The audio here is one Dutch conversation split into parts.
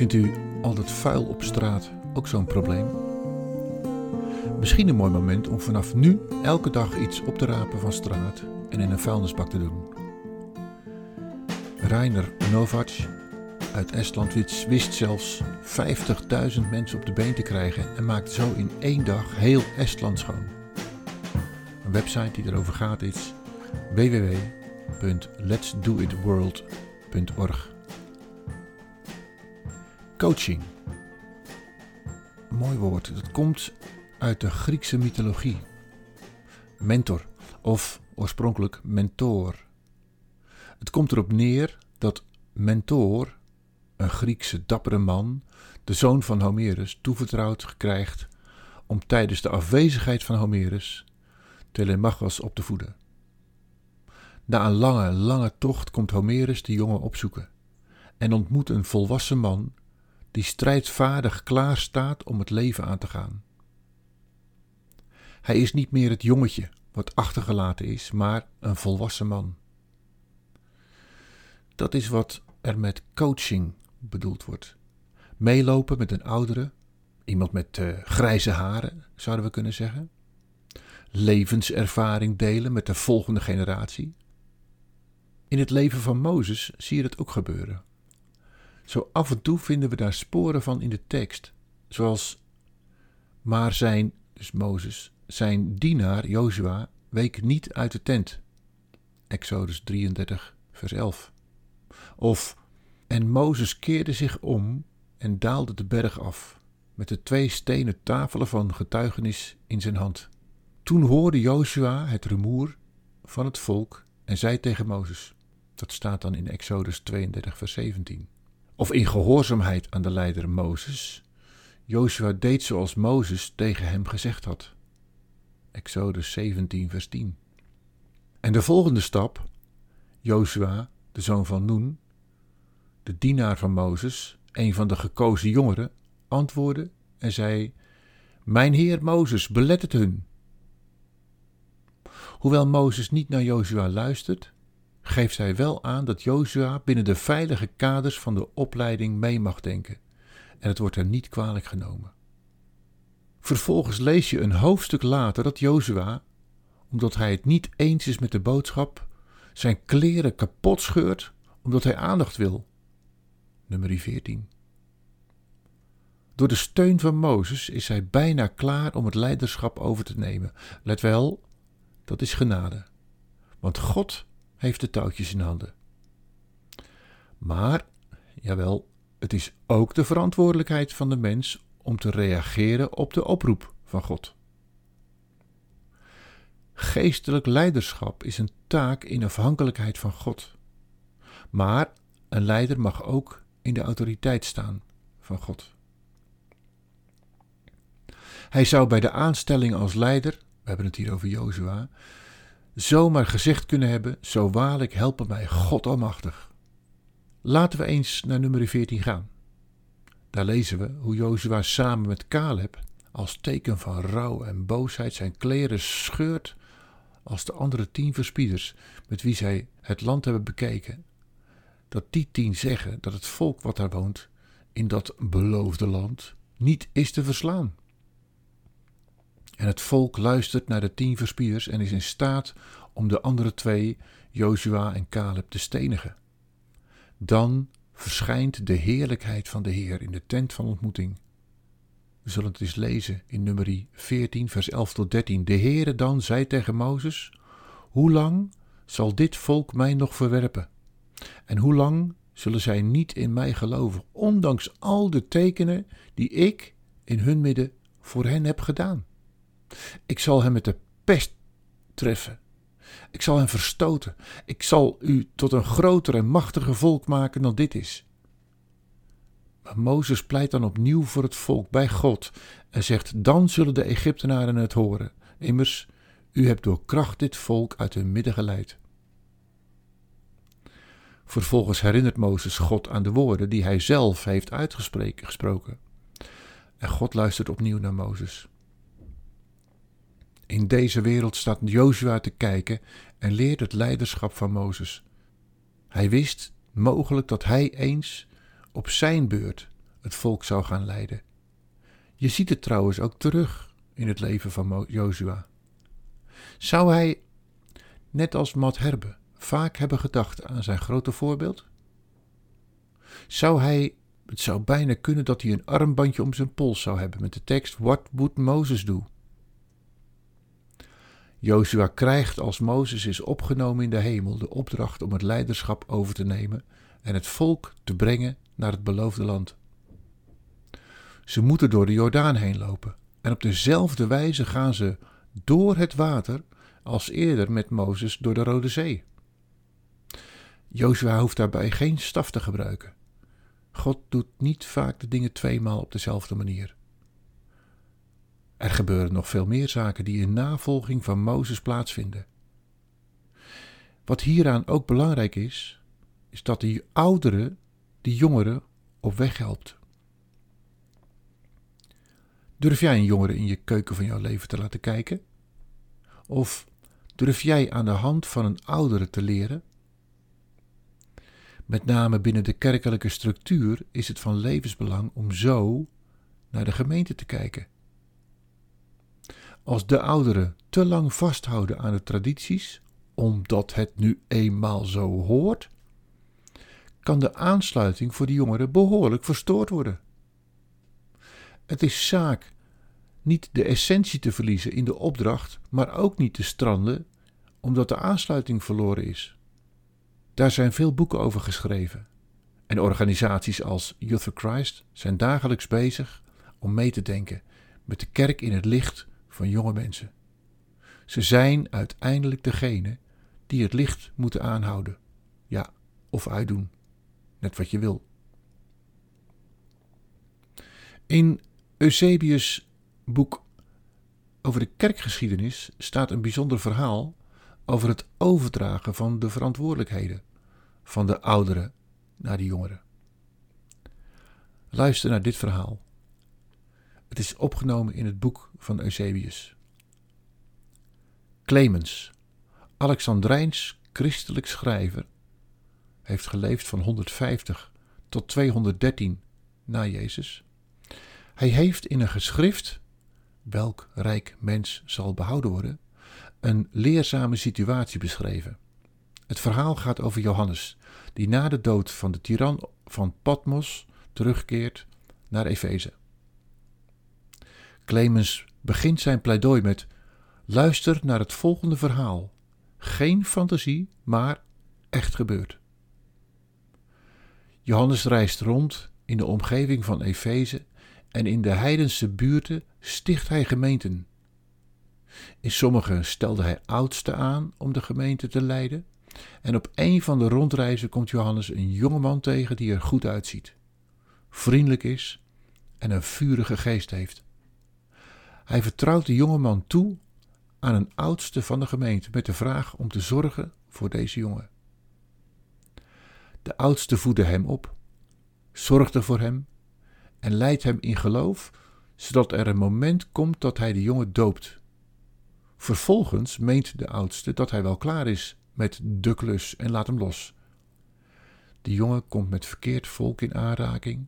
Vindt u al dat vuil op straat ook zo'n probleem? Misschien een mooi moment om vanaf nu elke dag iets op te rapen van straat en in een vuilnisbak te doen. Rainer Novac uit Estland wist zelfs 50.000 mensen op de been te krijgen en maakt zo in één dag heel Estland schoon. Een website die erover gaat is www.letsdoitworld.org. Coaching. mooi woord. Dat komt uit de Griekse mythologie. Mentor of oorspronkelijk mentor. Het komt erop neer dat mentor, een Griekse dappere man, de zoon van Homerus, toevertrouwd krijgt om tijdens de afwezigheid van Homerus Telemachos op te voeden. Na een lange, lange tocht komt Homerus de jongen opzoeken en ontmoet een volwassen man die strijdvaardig klaar staat om het leven aan te gaan. Hij is niet meer het jongetje wat achtergelaten is, maar een volwassen man. Dat is wat er met coaching bedoeld wordt. Meelopen met een oudere, iemand met uh, grijze haren, zouden we kunnen zeggen. Levenservaring delen met de volgende generatie. In het leven van Mozes zie je dat ook gebeuren. Zo af en toe vinden we daar sporen van in de tekst, zoals maar zijn, dus Mozes, zijn dienaar Jozua week niet uit de tent. Exodus 33, vers 11. Of en Mozes keerde zich om en daalde de berg af, met de twee stenen tafelen van getuigenis in zijn hand. Toen hoorde Jozua het rumoer van het volk en zei tegen Mozes. Dat staat dan in Exodus 32, vers 17 of in gehoorzaamheid aan de leider Mozes. Joshua deed zoals Mozes tegen hem gezegd had. Exodus 17, vers 10. En de volgende stap, Joshua, de zoon van Noen, de dienaar van Mozes, een van de gekozen jongeren, antwoordde en zei: Mijn heer Mozes, belet het hun. Hoewel Mozes niet naar Joshua luistert, geeft hij wel aan dat Jozua binnen de veilige kaders van de opleiding mee mag denken en het wordt er niet kwalijk genomen. Vervolgens lees je een hoofdstuk later dat Jozua, omdat hij het niet eens is met de boodschap, zijn kleren kapot scheurt omdat hij aandacht wil. Nummer 14. Door de steun van Mozes is hij bijna klaar om het leiderschap over te nemen. Let wel, dat is genade. Want God heeft de touwtjes in handen. Maar, jawel, het is ook de verantwoordelijkheid van de mens om te reageren op de oproep van God. Geestelijk leiderschap is een taak in afhankelijkheid van God. Maar een leider mag ook in de autoriteit staan van God. Hij zou bij de aanstelling als leider, we hebben het hier over Jozua, zomaar gezegd kunnen hebben: Zo waarlijk helpen mij God Almachtig. Laten we eens naar nummer 14 gaan. Daar lezen we hoe Jozua samen met Caleb als teken van rouw en boosheid zijn kleren scheurt als de andere tien verspieders met wie zij het land hebben bekeken. Dat die tien zeggen dat het volk wat daar woont in dat beloofde land niet is te verslaan. En het volk luistert naar de tien verspieders en is in staat om de andere twee, Jozua en Caleb, te stenigen. Dan verschijnt de heerlijkheid van de Heer in de tent van ontmoeting. We zullen het eens lezen in nummer 14, vers 11 tot 13. De Heere dan zei tegen Mozes: Hoe lang zal dit volk mij nog verwerpen? En hoe lang zullen zij niet in mij geloven, ondanks al de tekenen die ik in hun midden voor hen heb gedaan? Ik zal hem met de pest treffen. Ik zal hen verstoten. Ik zal u tot een groter en machtiger volk maken dan dit is. Maar Mozes pleit dan opnieuw voor het volk bij God en zegt: Dan zullen de Egyptenaren het horen. Immers, u hebt door kracht dit volk uit hun midden geleid. Vervolgens herinnert Mozes God aan de woorden die hij zelf heeft uitgesproken. En God luistert opnieuw naar Mozes. In deze wereld staat Jozua te kijken en leert het leiderschap van Mozes. Hij wist mogelijk dat hij eens op zijn beurt het volk zou gaan leiden. Je ziet het trouwens ook terug in het leven van Jozua. Zou hij, net als Matt Herbe, vaak hebben gedacht aan zijn grote voorbeeld? Zou hij, het zou bijna kunnen dat hij een armbandje om zijn pols zou hebben met de tekst What would Moses do? Jozua krijgt als Mozes is opgenomen in de hemel de opdracht om het leiderschap over te nemen en het volk te brengen naar het beloofde land. Ze moeten door de Jordaan heen lopen en op dezelfde wijze gaan ze door het water als eerder met Mozes door de Rode Zee. Jozua hoeft daarbij geen staf te gebruiken. God doet niet vaak de dingen tweemaal op dezelfde manier. Gebeuren nog veel meer zaken die in navolging van Mozes plaatsvinden. Wat hieraan ook belangrijk is, is dat die oudere die jongeren op weg helpt. Durf jij een jongere in je keuken van jouw leven te laten kijken? Of durf jij aan de hand van een oudere te leren? Met name binnen de kerkelijke structuur is het van levensbelang om zo naar de gemeente te kijken. Als de ouderen te lang vasthouden aan de tradities, omdat het nu eenmaal zo hoort, kan de aansluiting voor de jongeren behoorlijk verstoord worden. Het is zaak niet de essentie te verliezen in de opdracht, maar ook niet te stranden omdat de aansluiting verloren is. Daar zijn veel boeken over geschreven. En organisaties als Youth for Christ zijn dagelijks bezig om mee te denken met de kerk in het licht van jonge mensen. Ze zijn uiteindelijk degene die het licht moeten aanhouden. Ja, of uitdoen. Net wat je wil. In Eusebius' boek over de kerkgeschiedenis staat een bijzonder verhaal over het overdragen van de verantwoordelijkheden van de ouderen naar de jongeren. Luister naar dit verhaal. Het is opgenomen in het boek van Eusebius. Clemens, Alexandrijns christelijk schrijver, heeft geleefd van 150 tot 213 na Jezus. Hij heeft in een geschrift, welk rijk mens zal behouden worden, een leerzame situatie beschreven. Het verhaal gaat over Johannes, die na de dood van de tiran van Patmos terugkeert naar Efeze. Clemens begint zijn pleidooi met: Luister naar het volgende verhaal. Geen fantasie, maar echt gebeurd. Johannes reist rond in de omgeving van Efeze en in de heidense buurten sticht hij gemeenten. In sommige stelde hij oudsten aan om de gemeente te leiden. En op een van de rondreizen komt Johannes een jongeman tegen die er goed uitziet, vriendelijk is en een vurige geest heeft. Hij vertrouwt de jongeman toe aan een oudste van de gemeente met de vraag om te zorgen voor deze jongen. De oudste voedde hem op, zorgde voor hem en leidt hem in geloof, zodat er een moment komt dat hij de jongen doopt. Vervolgens meent de oudste dat hij wel klaar is met de klus en laat hem los. De jongen komt met verkeerd volk in aanraking,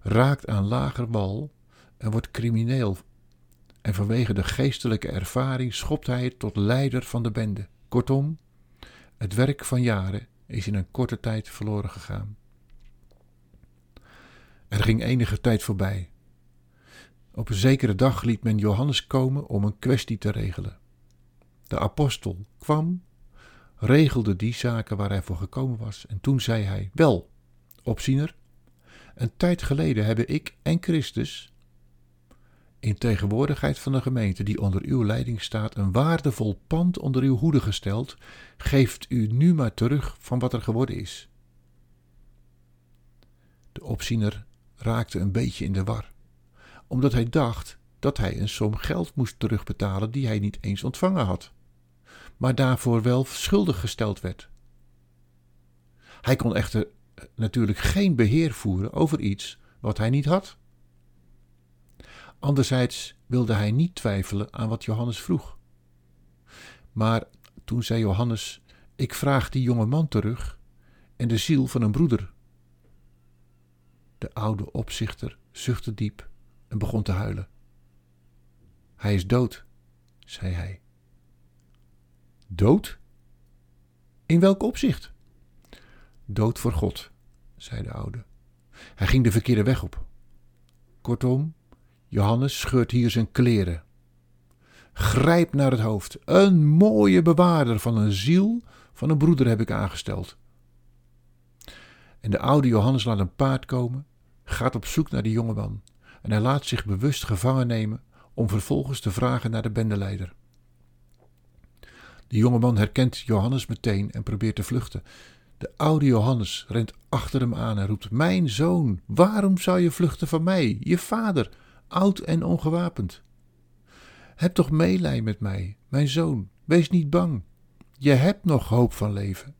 raakt aan lager wal en wordt crimineel. En vanwege de geestelijke ervaring schopt hij tot leider van de bende. Kortom, het werk van jaren is in een korte tijd verloren gegaan. Er ging enige tijd voorbij. Op een zekere dag liet men Johannes komen om een kwestie te regelen. De apostel kwam, regelde die zaken waar hij voor gekomen was, en toen zei hij: Wel, opziener, een tijd geleden hebben ik en Christus, in tegenwoordigheid van de gemeente die onder uw leiding staat, een waardevol pand onder uw hoede gesteld. Geeft u nu maar terug van wat er geworden is. De opziener raakte een beetje in de war, omdat hij dacht dat hij een som geld moest terugbetalen die hij niet eens ontvangen had, maar daarvoor wel schuldig gesteld werd. Hij kon echter eh, natuurlijk geen beheer voeren over iets wat hij niet had. Anderzijds wilde hij niet twijfelen aan wat Johannes vroeg. Maar toen zei Johannes: Ik vraag die jonge man terug en de ziel van een broeder De oude opzichter zuchtte diep en begon te huilen. Hij is dood, zei hij. Dood? In welk opzicht? Dood voor God, zei de oude. Hij ging de verkeerde weg op. Kortom, Johannes scheurt hier zijn kleren. Grijp naar het hoofd. Een mooie bewaarder van een ziel van een broeder heb ik aangesteld. En de oude Johannes laat een paard komen, gaat op zoek naar die jonge man. En hij laat zich bewust gevangen nemen om vervolgens te vragen naar de bendeleider. De jonge man herkent Johannes meteen en probeert te vluchten. De oude Johannes rent achter hem aan en roept: Mijn zoon, waarom zou je vluchten van mij, je vader, oud en ongewapend? Heb toch meelij met mij, mijn zoon, wees niet bang. Je hebt nog hoop van leven.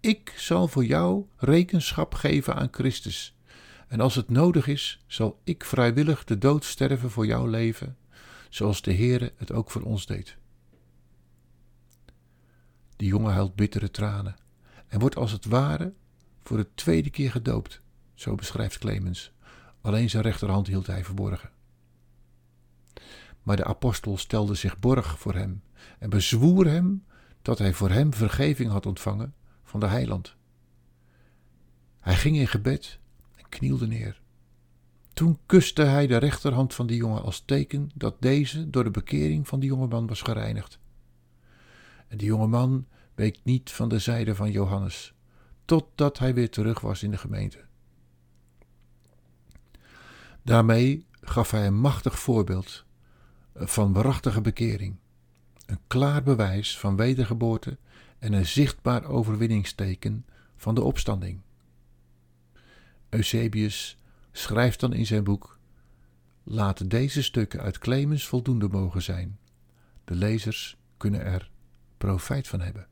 Ik zal voor jou rekenschap geven aan Christus. En als het nodig is, zal ik vrijwillig de dood sterven voor jouw leven, zoals de Heere het ook voor ons deed. De jongen huilt bittere tranen en wordt als het ware voor de tweede keer gedoopt, zo beschrijft Clemens. Alleen zijn rechterhand hield hij verborgen. Maar de apostel stelde zich borg voor hem en bezwoer hem dat hij voor hem vergeving had ontvangen van de heiland. Hij ging in gebed en knielde neer. Toen kuste hij de rechterhand van die jongen als teken dat deze door de bekering van die jongeman was gereinigd. En die jongeman week niet van de zijde van Johannes, totdat hij weer terug was in de gemeente. Daarmee gaf hij een machtig voorbeeld van waarachtige bekering, een klaar bewijs van wedergeboorte en een zichtbaar overwinningsteken van de opstanding. Eusebius schrijft dan in zijn boek: Laat deze stukken uit Clemens voldoende mogen zijn. De lezers kunnen er profijt van hebben.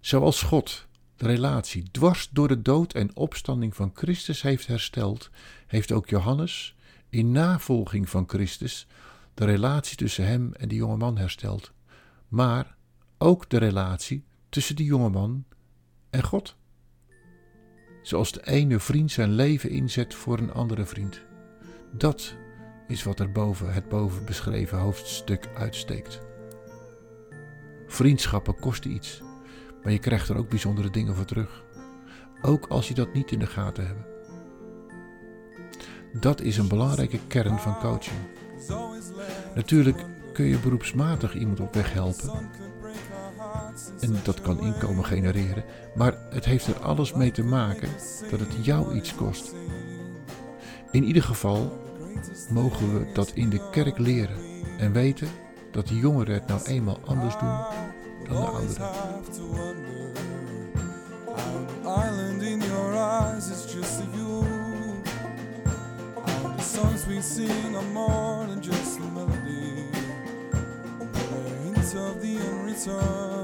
Zoals God de relatie dwars door de dood en opstanding van Christus heeft hersteld, heeft ook Johannes in navolging van Christus de relatie tussen hem en die jonge man hersteld, maar ook de relatie tussen die jonge man en God. Zoals de ene vriend zijn leven inzet voor een andere vriend. Dat is wat er boven het boven beschreven hoofdstuk uitsteekt. Vriendschappen kosten iets, maar je krijgt er ook bijzondere dingen voor terug. Ook als je dat niet in de gaten hebt. Dat is een belangrijke kern van coaching. Natuurlijk kun je beroepsmatig iemand op weg helpen. En dat kan inkomen genereren. Maar het heeft er alles mee te maken dat het jou iets kost. In ieder geval mogen we dat in de kerk leren. En weten dat de jongeren het nou eenmaal anders doen dan de ouderen. eyes, it's just you. All the songs we sing are more than just a melody, The hints of the unreturned.